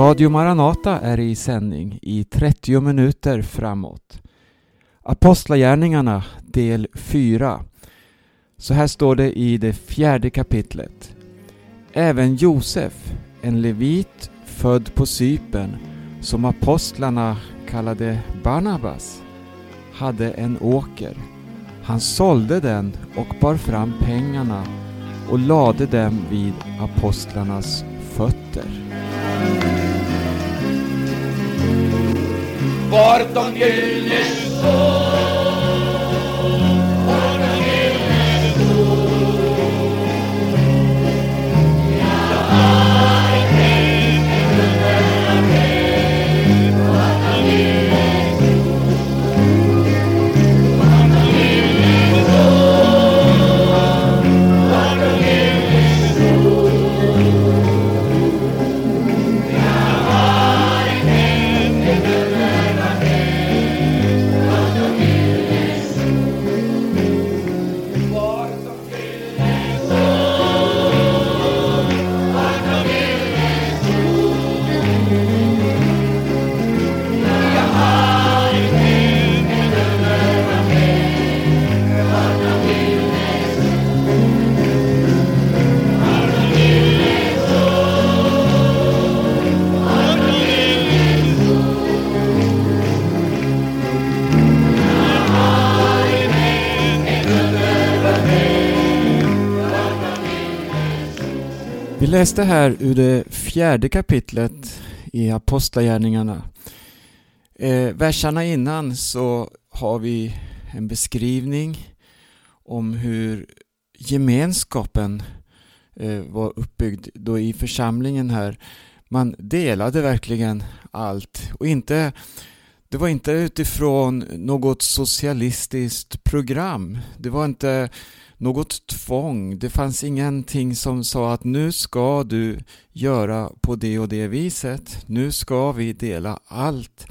Radio Maranata är i sändning i 30 minuter framåt. Apostlagärningarna del 4. Så här står det i det fjärde kapitlet. Även Josef, en levit född på Sypen, som apostlarna kallade Barnabas, hade en åker. Han sålde den och bar fram pengarna och lade dem vid apostlarnas fötter. importa quién es. Läste här ur det fjärde kapitlet i Apostlagärningarna. Eh, verserna innan så har vi en beskrivning om hur gemenskapen eh, var uppbyggd då i församlingen här. Man delade verkligen allt och inte det var inte utifrån något socialistiskt program. Det var inte något tvång. Det fanns ingenting som sa att nu ska du göra på det och det viset. Nu ska vi dela allt.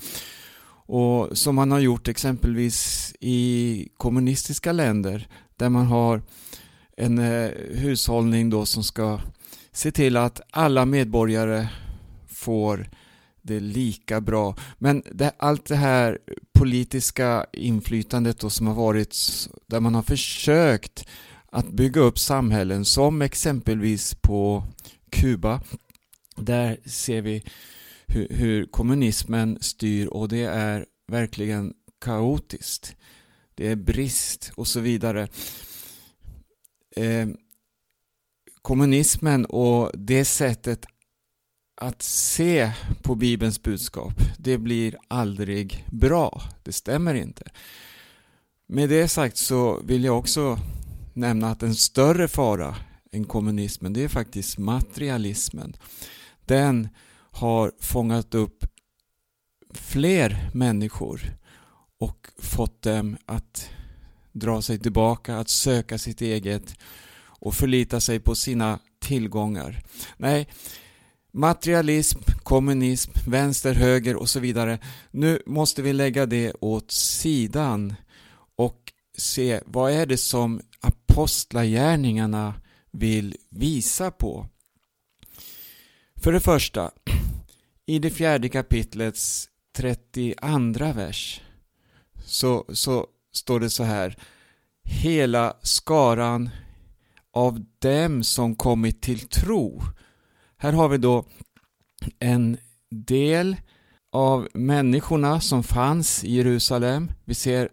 Och som man har gjort exempelvis i kommunistiska länder där man har en eh, hushållning då som ska se till att alla medborgare får det lika bra. Men det, allt det här politiska inflytandet då som har varit där man har försökt att bygga upp samhällen som exempelvis på Kuba. Där ser vi hur, hur kommunismen styr och det är verkligen kaotiskt. Det är brist och så vidare. Eh, kommunismen och det sättet att se på Bibelns budskap, det blir aldrig bra. Det stämmer inte. Med det sagt så vill jag också nämna att en större fara än kommunismen, det är faktiskt materialismen. Den har fångat upp fler människor och fått dem att dra sig tillbaka, att söka sitt eget och förlita sig på sina tillgångar. Nej, materialism, kommunism, vänster, höger och så vidare. Nu måste vi lägga det åt sidan och se vad är det som apostlagärningarna vill visa på. För det första, i det fjärde kapitlets 32 vers så, så står det så här Hela skaran av dem som kommit till tro här har vi då en del av människorna som fanns i Jerusalem. Vi ser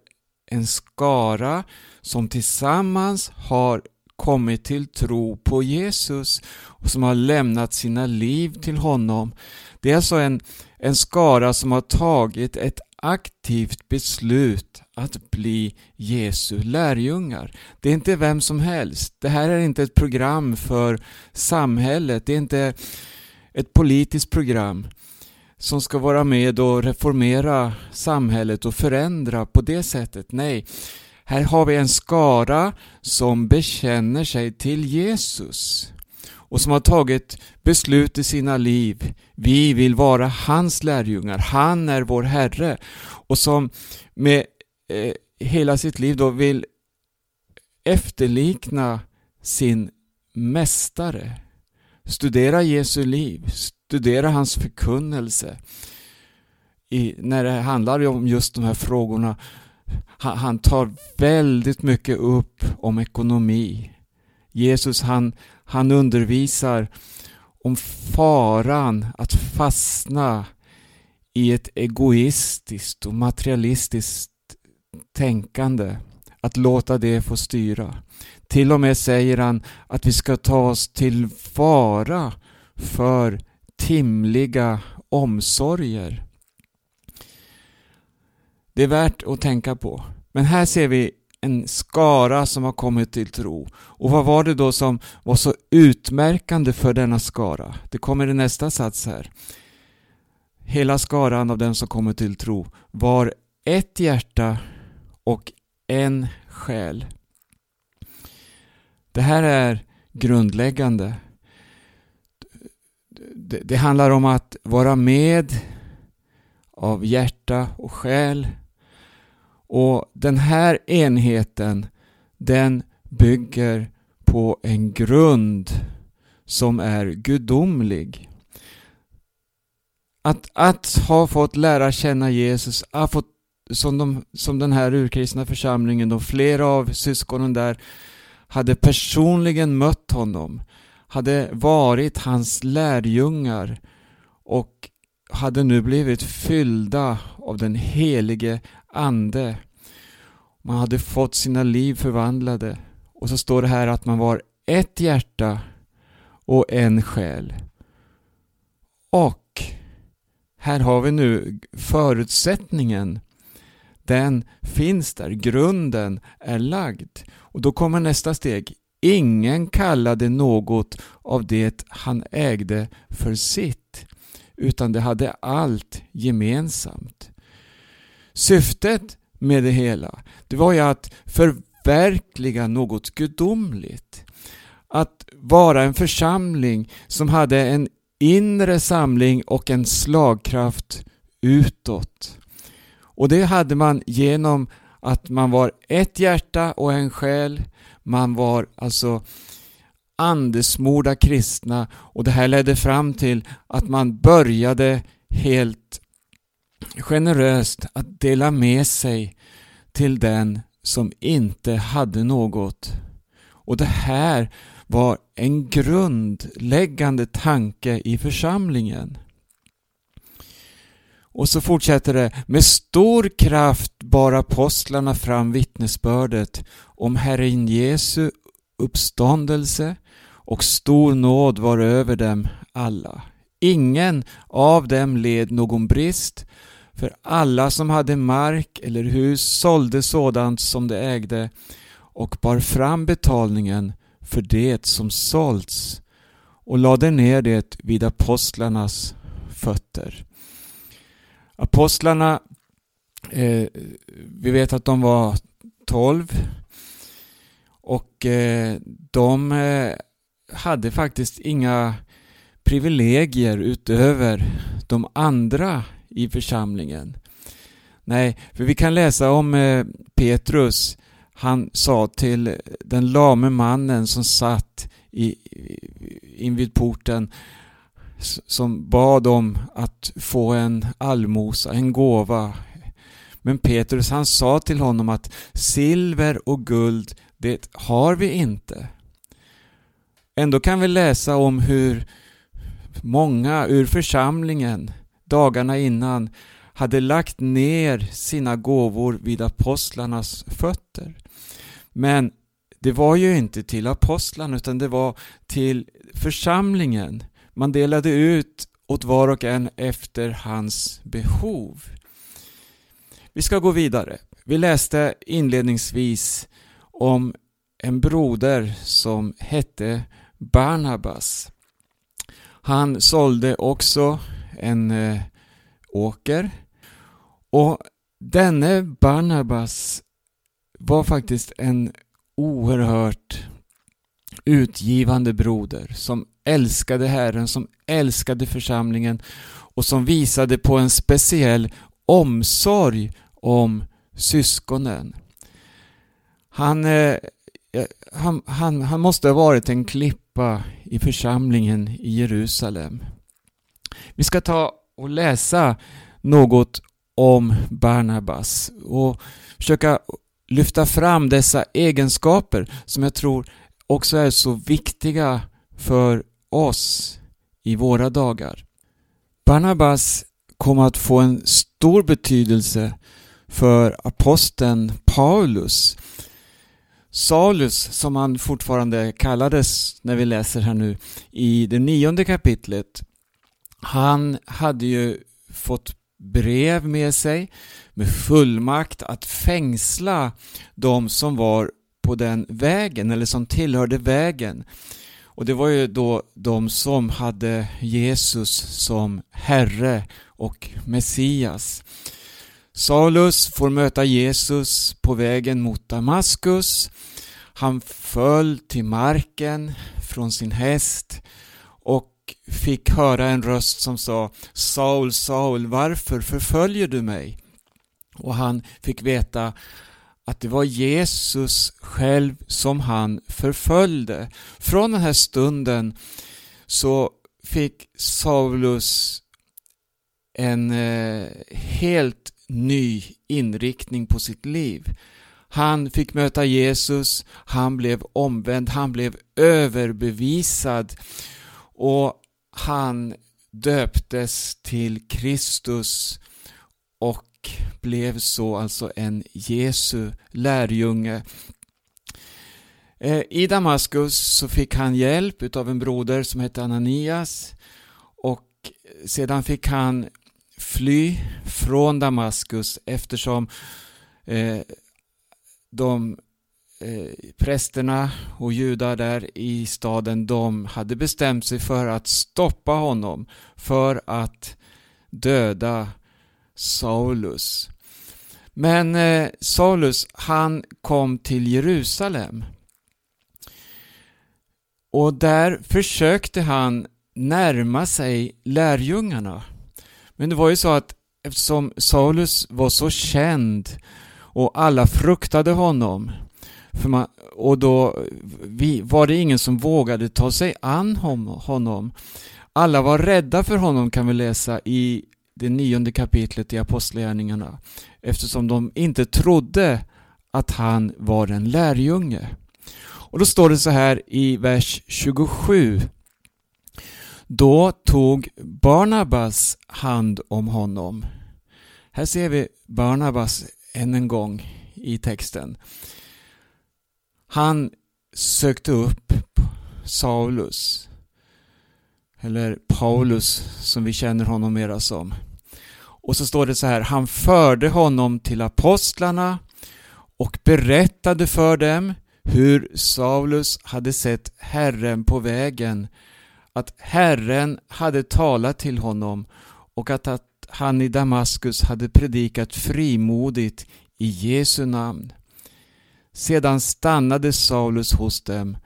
en skara som tillsammans har kommit till tro på Jesus och som har lämnat sina liv till honom. Det är alltså en, en skara som har tagit ett aktivt beslut att bli Jesu lärjungar. Det är inte vem som helst. Det här är inte ett program för samhället. Det är inte ett politiskt program som ska vara med och reformera samhället och förändra på det sättet. Nej, här har vi en skara som bekänner sig till Jesus och som har tagit beslut i sina liv. Vi vill vara hans lärjungar, han är vår Herre och som med eh, hela sitt liv då vill efterlikna sin mästare. Studera Jesu liv, studera hans förkunnelse. I, när det handlar om just de här frågorna, han, han tar väldigt mycket upp om ekonomi. Jesus han, han undervisar om faran att fastna i ett egoistiskt och materialistiskt tänkande. Att låta det få styra. Till och med säger han att vi ska ta oss till vara för timliga omsorger. Det är värt att tänka på. Men här ser vi en skara som har kommit till tro. Och vad var det då som var så utmärkande för denna skara? Det kommer i nästa sats här. Hela skaran av dem som kommer till tro var ett hjärta och en själ. Det här är grundläggande. Det, det handlar om att vara med av hjärta och själ. Och den här enheten den bygger på en grund som är gudomlig. Att, att ha fått lära känna Jesus, att fått, som, de, som den här urkristna församlingen, och flera av syskonen där hade personligen mött honom, hade varit hans lärjungar och hade nu blivit fyllda av den helige Ande. Man hade fått sina liv förvandlade. Och så står det här att man var ett hjärta och en själ. Och här har vi nu förutsättningen. Den finns där, grunden är lagd. Och då kommer nästa steg. Ingen kallade något av det han ägde för sitt, utan det hade allt gemensamt. Syftet med det hela, det var ju att förverkliga något gudomligt. Att vara en församling som hade en inre samling och en slagkraft utåt. Och det hade man genom att man var ett hjärta och en själ. Man var alltså andesmorda kristna och det här ledde fram till att man började helt generöst att dela med sig till den som inte hade något. Och det här var en grundläggande tanke i församlingen. Och så fortsätter det. Med stor kraft bar apostlarna fram vittnesbördet om Herren Jesu uppståndelse och stor nåd var över dem alla. Ingen av dem led någon brist, för alla som hade mark eller hus sålde sådant som de ägde och bar fram betalningen för det som sålts och lade ner det vid apostlarnas fötter. Apostlarna, eh, vi vet att de var tolv och eh, de eh, hade faktiskt inga privilegier utöver de andra i församlingen. Nej, för vi kan läsa om eh, Petrus. Han sa till den lame mannen som satt i, invid porten som bad om att få en allmosa, en gåva. Men Petrus han sa till honom att silver och guld, det har vi inte. Ändå kan vi läsa om hur många ur församlingen dagarna innan hade lagt ner sina gåvor vid apostlarnas fötter. Men det var ju inte till apostlarna utan det var till församlingen. Man delade ut åt var och en efter hans behov. Vi ska gå vidare. Vi läste inledningsvis om en broder som hette Barnabas. Han sålde också en eh, åker och denne Barnabas var faktiskt en oerhört utgivande broder som älskade Herren, som älskade församlingen och som visade på en speciell omsorg om syskonen. Han eh, han, han, han måste ha varit en klippa i församlingen i Jerusalem. Vi ska ta och läsa något om Barnabas och försöka lyfta fram dessa egenskaper som jag tror också är så viktiga för oss i våra dagar. Barnabas kom att få en stor betydelse för aposteln Paulus. Saulus, som han fortfarande kallades när vi läser här nu i det nionde kapitlet, han hade ju fått brev med sig med fullmakt att fängsla de som var på den vägen eller som tillhörde vägen. Och det var ju då de som hade Jesus som Herre och Messias. Saulus får möta Jesus på vägen mot Damaskus. Han föll till marken från sin häst och fick höra en röst som sa Saul, Saul, varför förföljer du mig? Och han fick veta att det var Jesus själv som han förföljde. Från den här stunden så fick Saulus en eh, helt ny inriktning på sitt liv. Han fick möta Jesus, han blev omvänd, han blev överbevisad och han döptes till Kristus och blev så alltså en Jesu lärjunge. Eh, I Damaskus så fick han hjälp av en broder som hette Ananias och sedan fick han fly från Damaskus eftersom eh, de eh, prästerna och judar där i staden de hade bestämt sig för att stoppa honom för att döda Saulus. Men eh, Saulus han kom till Jerusalem och där försökte han närma sig lärjungarna. Men det var ju så att eftersom Saulus var så känd och alla fruktade honom man, och då vi, var det ingen som vågade ta sig an honom. Alla var rädda för honom kan vi läsa i det nionde kapitlet i Apostlagärningarna eftersom de inte trodde att han var en lärjunge. Och då står det så här i vers 27 då tog Barnabas hand om honom. Här ser vi Barnabas än en gång i texten. Han sökte upp Saulus, eller Paulus som vi känner honom mera som. Och så står det så här, han förde honom till apostlarna och berättade för dem hur Saulus hade sett Herren på vägen att Herren hade talat till honom och att, att han i Damaskus hade predikat frimodigt i Jesu namn. Sedan stannade Saulus hos dem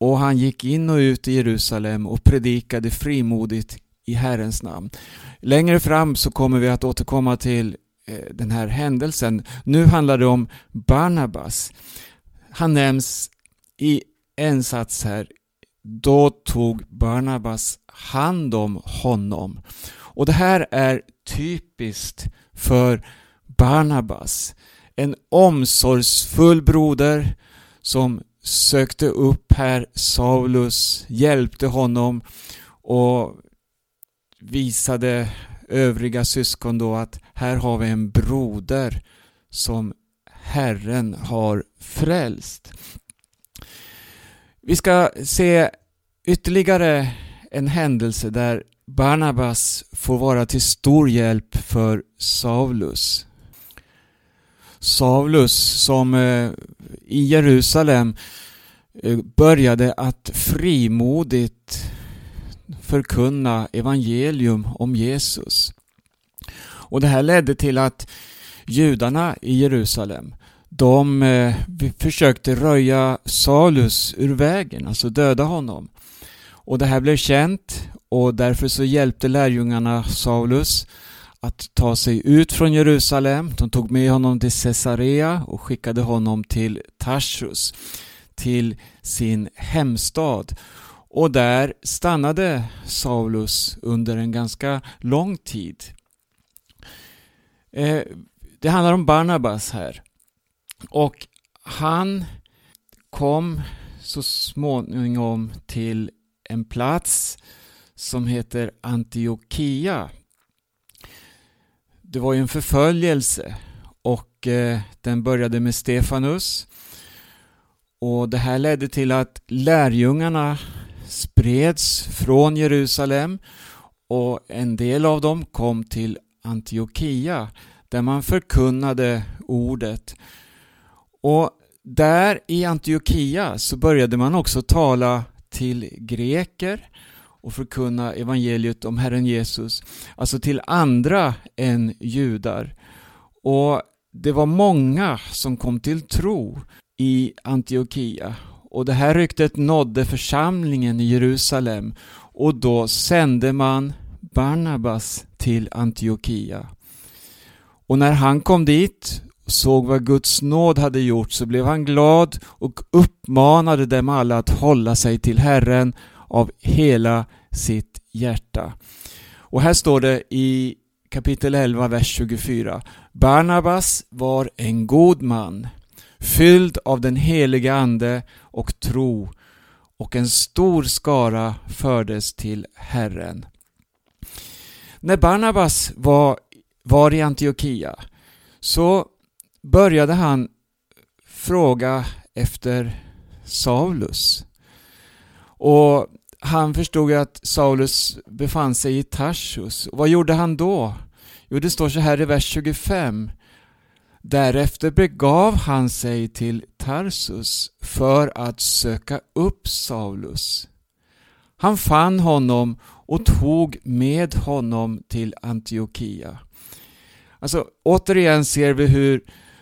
och han gick in och ut i Jerusalem och predikade frimodigt i Herrens namn. Längre fram så kommer vi att återkomma till eh, den här händelsen. Nu handlar det om Barnabas. Han nämns i en sats här då tog Barnabas hand om honom. Och det här är typiskt för Barnabas. En omsorgsfull broder som sökte upp här Saulus, hjälpte honom och visade övriga syskon då att här har vi en broder som Herren har frälst. Vi ska se ytterligare en händelse där Barnabas får vara till stor hjälp för Saulus. Saulus som eh, i Jerusalem eh, började att frimodigt förkunna evangelium om Jesus. Och det här ledde till att judarna i Jerusalem de eh, försökte röja Salus ur vägen, alltså döda honom. Och det här blev känt och därför så hjälpte lärjungarna Saulus att ta sig ut från Jerusalem. De tog med honom till Caesarea och skickade honom till Tarsus, till sin hemstad. Och där stannade Saulus under en ganska lång tid. Eh, det handlar om Barnabas här. Och han kom så småningom till en plats som heter Antiochia. Det var ju en förföljelse och eh, den började med Stefanus. Och det här ledde till att lärjungarna spreds från Jerusalem och en del av dem kom till Antiochia där man förkunnade ordet. Och där i Antiochia så började man också tala till greker och förkunna evangeliet om Herren Jesus, alltså till andra än judar. Och det var många som kom till tro i Antiochia och det här ryktet nådde församlingen i Jerusalem och då sände man Barnabas till Antiochia. Och när han kom dit och såg vad Guds nåd hade gjort så blev han glad och uppmanade dem alla att hålla sig till Herren av hela sitt hjärta. Och här står det i kapitel 11, vers 24. Barnabas var en god man, fylld av den heliga Ande och tro och en stor skara fördes till Herren. När Barnabas var, var i Antiochia så började han fråga efter Saulus. Och han förstod att Saulus befann sig i Tarsus. vad gjorde han då? Jo, det står så här i vers 25. Därefter begav han sig till Tarsus för att söka upp Saulus. Han fann honom och tog med honom till Antiochia. Alltså återigen ser vi hur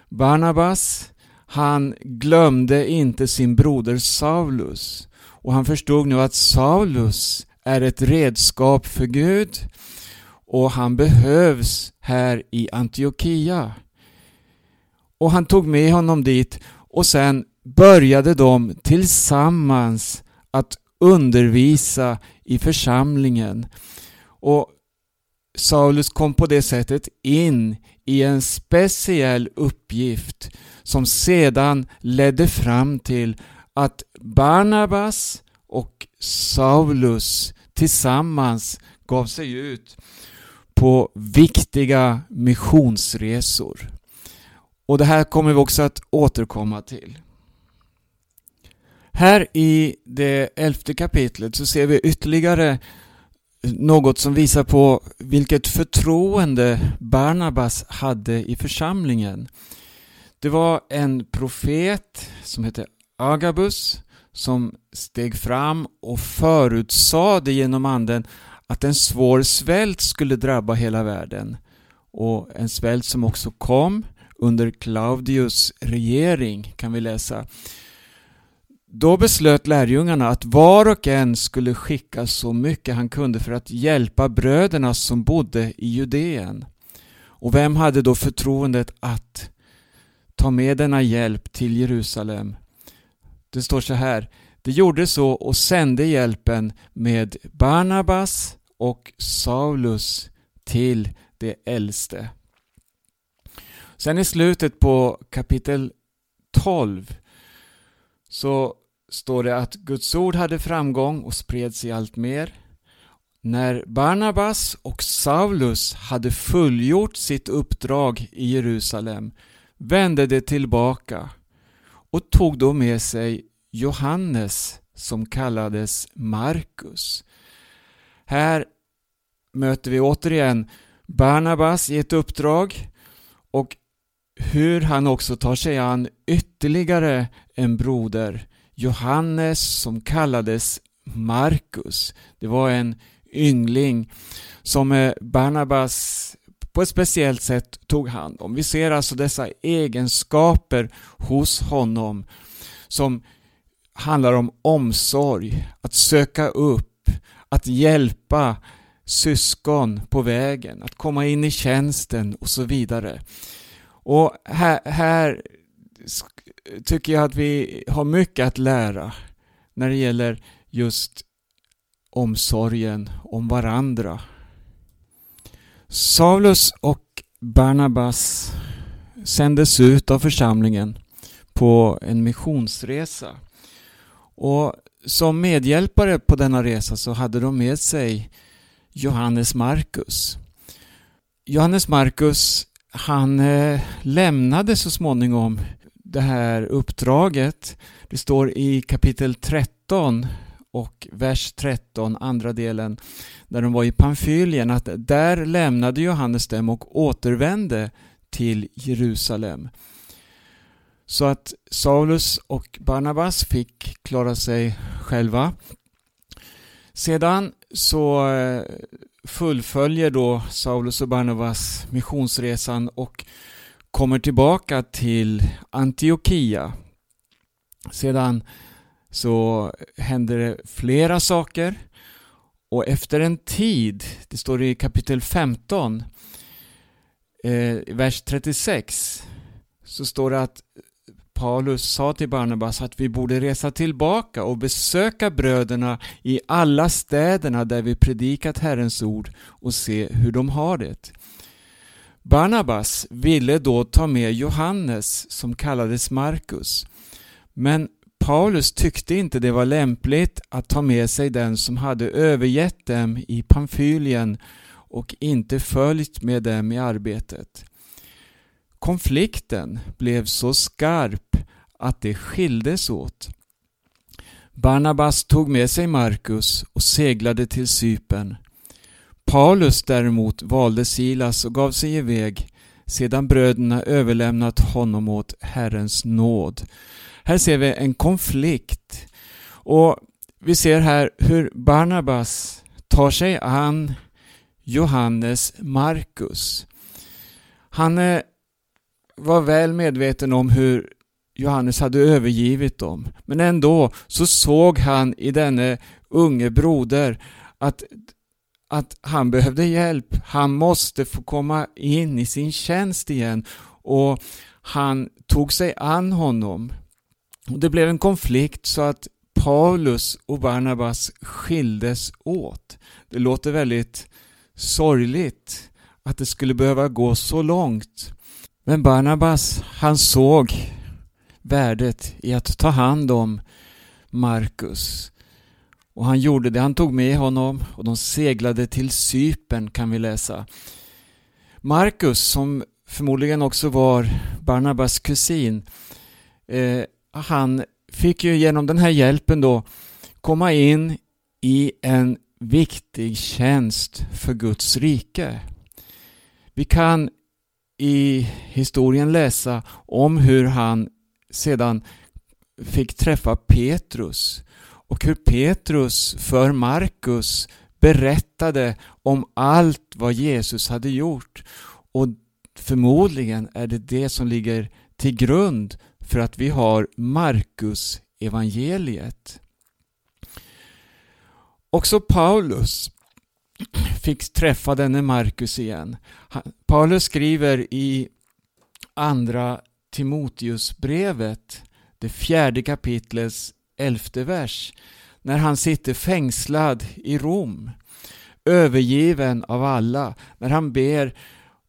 Barnabas, han glömde inte sin broder Saulus och han förstod nu att Saulus är ett redskap för Gud och han behövs här i Antiochia. Och han tog med honom dit och sen började de tillsammans att undervisa i församlingen. Och Saulus kom på det sättet in i en speciell uppgift som sedan ledde fram till att Barnabas och Saulus tillsammans gav sig ut på viktiga missionsresor. Och det här kommer vi också att återkomma till. Här i det elfte kapitlet så ser vi ytterligare något som visar på vilket förtroende Barnabas hade i församlingen. Det var en profet som hette Agabus som steg fram och förutsade genom anden att en svår svält skulle drabba hela världen och en svält som också kom under Claudius regering kan vi läsa. Då beslöt lärjungarna att var och en skulle skicka så mycket han kunde för att hjälpa bröderna som bodde i Judeen. Och vem hade då förtroendet att ta med denna hjälp till Jerusalem? Det står så här. De gjorde så och sände hjälpen med Barnabas och Saulus till de äldste. Sen i slutet på kapitel 12 så står det att Guds ord hade framgång och spred sig allt mer. När Barnabas och Saulus hade fullgjort sitt uppdrag i Jerusalem vände de tillbaka och tog då med sig Johannes som kallades Markus. Här möter vi återigen Barnabas i ett uppdrag och hur han också tar sig an ytterligare en broder, Johannes som kallades Markus. Det var en yngling som eh, Barnabas på ett speciellt sätt tog hand om. Vi ser alltså dessa egenskaper hos honom som handlar om omsorg, att söka upp, att hjälpa syskon på vägen, att komma in i tjänsten och så vidare. Och här, här tycker jag att vi har mycket att lära när det gäller just omsorgen om varandra. Saulus och Barnabas sändes ut av församlingen på en missionsresa. Och som medhjälpare på denna resa så hade de med sig Johannes Markus. Johannes Markus han eh, lämnade så småningom det här uppdraget. Det står i kapitel 13 och vers 13, andra delen, när de var i Pamfylien, att där lämnade Johannes dem och återvände till Jerusalem. Så att Saulus och Barnabas fick klara sig själva. Sedan så eh, fullföljer då Saulus och Barnabas missionsresan och kommer tillbaka till Antiochia. Sedan så händer det flera saker och efter en tid, det står i kapitel 15, eh, vers 36, så står det att Paulus sa till Barnabas att vi borde resa tillbaka och besöka bröderna i alla städerna där vi predikat Herrens ord och se hur de har det. Barnabas ville då ta med Johannes som kallades Markus. Men Paulus tyckte inte det var lämpligt att ta med sig den som hade övergett dem i Pamfylien och inte följt med dem i arbetet. Konflikten blev så skarp att det skildes åt. Barnabas tog med sig Markus och seglade till Sypen. Paulus däremot valde Silas och gav sig iväg sedan bröderna överlämnat honom åt Herrens nåd. Här ser vi en konflikt och vi ser här hur Barnabas tar sig an Johannes Markus. Han var väl medveten om hur Johannes hade övergivit dem. Men ändå så såg han i denne unge broder att, att han behövde hjälp. Han måste få komma in i sin tjänst igen och han tog sig an honom. Och det blev en konflikt så att Paulus och Barnabas skildes åt. Det låter väldigt sorgligt att det skulle behöva gå så långt. Men Barnabas, han såg värdet i att ta hand om Markus. Och han gjorde det, han tog med honom och de seglade till Sypen kan vi läsa. Markus, som förmodligen också var Barnabas kusin, eh, han fick ju genom den här hjälpen då komma in i en viktig tjänst för Guds rike. Vi kan i historien läsa om hur han sedan fick träffa Petrus och hur Petrus för Markus berättade om allt vad Jesus hade gjort. Och förmodligen är det det som ligger till grund för att vi har Markus evangeliet. Också Paulus fick träffa denne Markus igen. Paulus skriver i andra Timoteusbrevet, det fjärde kapitlets elfte vers, när han sitter fängslad i Rom, övergiven av alla, när han ber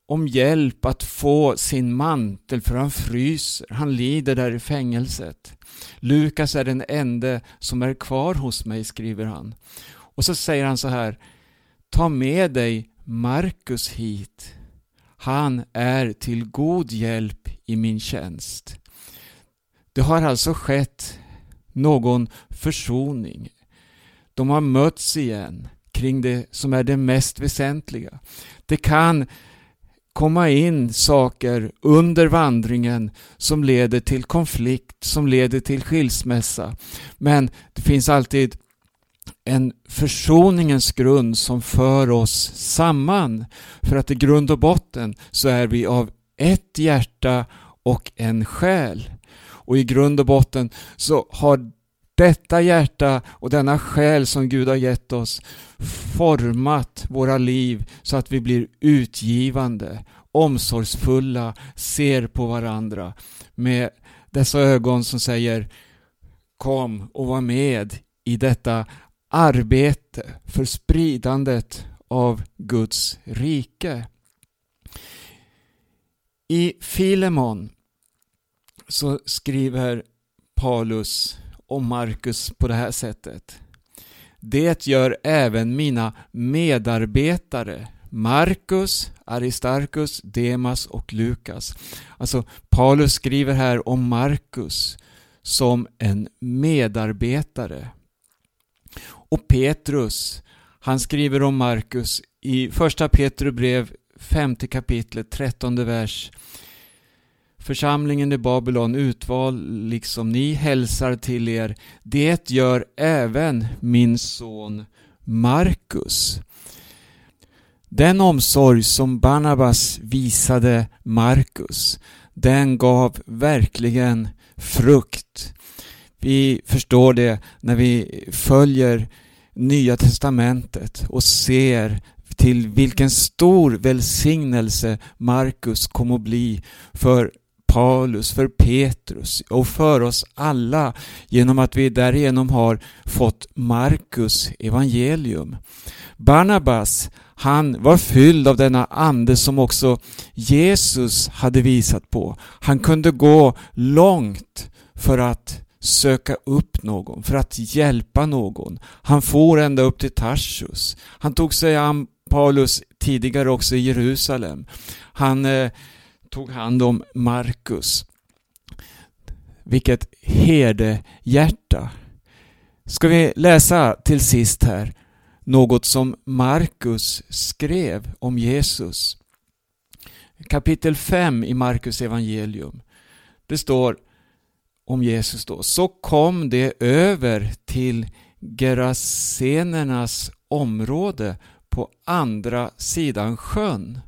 om hjälp att få sin mantel för han fryser, han lider där i fängelset. Lukas är den ende som är kvar hos mig, skriver han. Och så säger han så här, ta med dig Markus hit. Han är till god hjälp i min tjänst. Det har alltså skett någon försoning. De har mötts igen kring det som är det mest väsentliga. Det kan komma in saker under vandringen som leder till konflikt, som leder till skilsmässa. Men det finns alltid en försoningens grund som för oss samman. För att i grund och botten så är vi av ett hjärta och en själ. Och i grund och botten så har detta hjärta och denna själ som Gud har gett oss format våra liv så att vi blir utgivande, omsorgsfulla, ser på varandra med dessa ögon som säger Kom och var med i detta arbete för spridandet av Guds rike. I Filemon så skriver Paulus om Markus på det här sättet. Det gör även mina medarbetare Markus, Aristarkus, Demas och Lukas. Alltså Paulus skriver här om Markus som en medarbetare. Och Petrus, han skriver om Markus i första Petrus brev, femte kapitlet, trettonde vers. Församlingen i Babylon utvald liksom ni hälsar till er. Det gör även min son Markus. Den omsorg som Barnabas visade Markus, den gav verkligen frukt. Vi förstår det när vi följer Nya Testamentet och ser till vilken stor välsignelse Markus kom att bli för Paulus, för Petrus och för oss alla genom att vi därigenom har fått Markus evangelium. Barnabas, han var fylld av denna ande som också Jesus hade visat på. Han kunde gå långt för att söka upp någon, för att hjälpa någon. Han for ända upp till Tarsus. Han tog sig an Paulus tidigare också i Jerusalem. Han eh, tog hand om Markus. Vilket herdehjärta. Ska vi läsa till sist här något som Markus skrev om Jesus. Kapitel 5 i Markus evangelium. Det står om Jesus då. Så kom det över till Gerasenernas område på andra sidan sjön.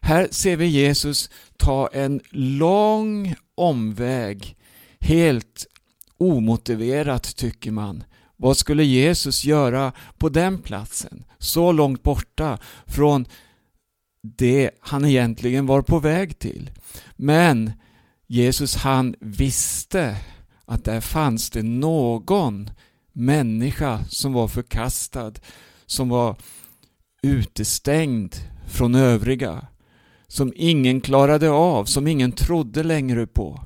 Här ser vi Jesus ta en lång omväg, helt omotiverat tycker man. Vad skulle Jesus göra på den platsen? Så långt borta från det han egentligen var på väg till. Men Jesus han visste att där fanns det någon människa som var förkastad, som var utestängd från övriga, som ingen klarade av, som ingen trodde längre på.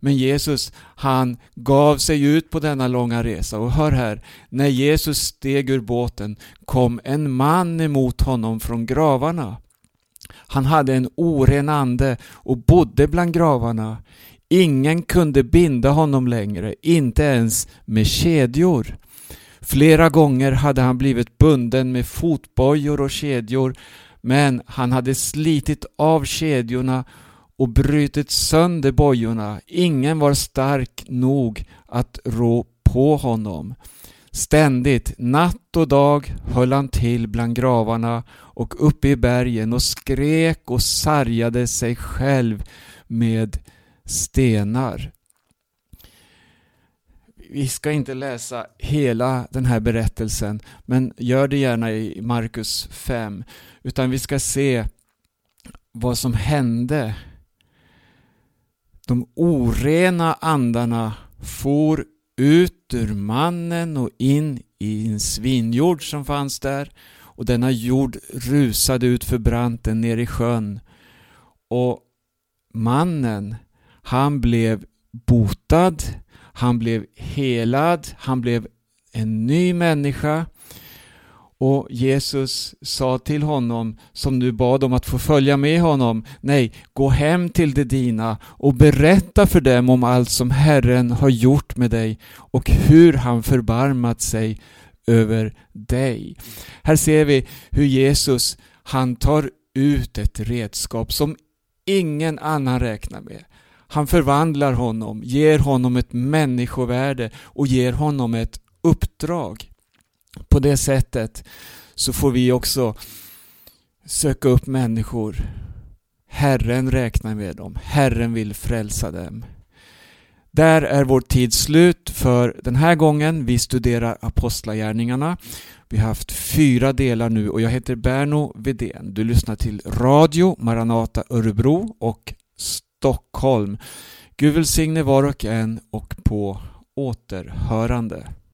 Men Jesus, han gav sig ut på denna långa resa och hör här, när Jesus steg ur båten kom en man emot honom från gravarna. Han hade en oren ande och bodde bland gravarna. Ingen kunde binda honom längre, inte ens med kedjor. Flera gånger hade han blivit bunden med fotbojor och kedjor, men han hade slitit av kedjorna och brutit sönder bojorna. Ingen var stark nog att rå på honom. Ständigt, natt och dag, höll han till bland gravarna och uppe i bergen och skrek och sargade sig själv med stenar. Vi ska inte läsa hela den här berättelsen, men gör det gärna i Markus 5, utan vi ska se vad som hände. De orena andarna for ut ur mannen och in i en svinjord som fanns där. Och denna jord rusade ut för branten ner i sjön. Och mannen han blev botad, han blev helad, han blev en ny människa och Jesus sa till honom, som nu bad om att få följa med honom, nej, gå hem till de dina och berätta för dem om allt som Herren har gjort med dig och hur han förbarmat sig över dig. Här ser vi hur Jesus, han tar ut ett redskap som ingen annan räknar med. Han förvandlar honom, ger honom ett människovärde och ger honom ett uppdrag. På det sättet så får vi också söka upp människor. Herren räknar med dem. Herren vill frälsa dem. Där är vår tid slut för den här gången. Vi studerar Apostlagärningarna. Vi har haft fyra delar nu och jag heter Berno Vedén. Du lyssnar till Radio Maranata Örebro och Stockholm. Gud välsigne var och en och på återhörande.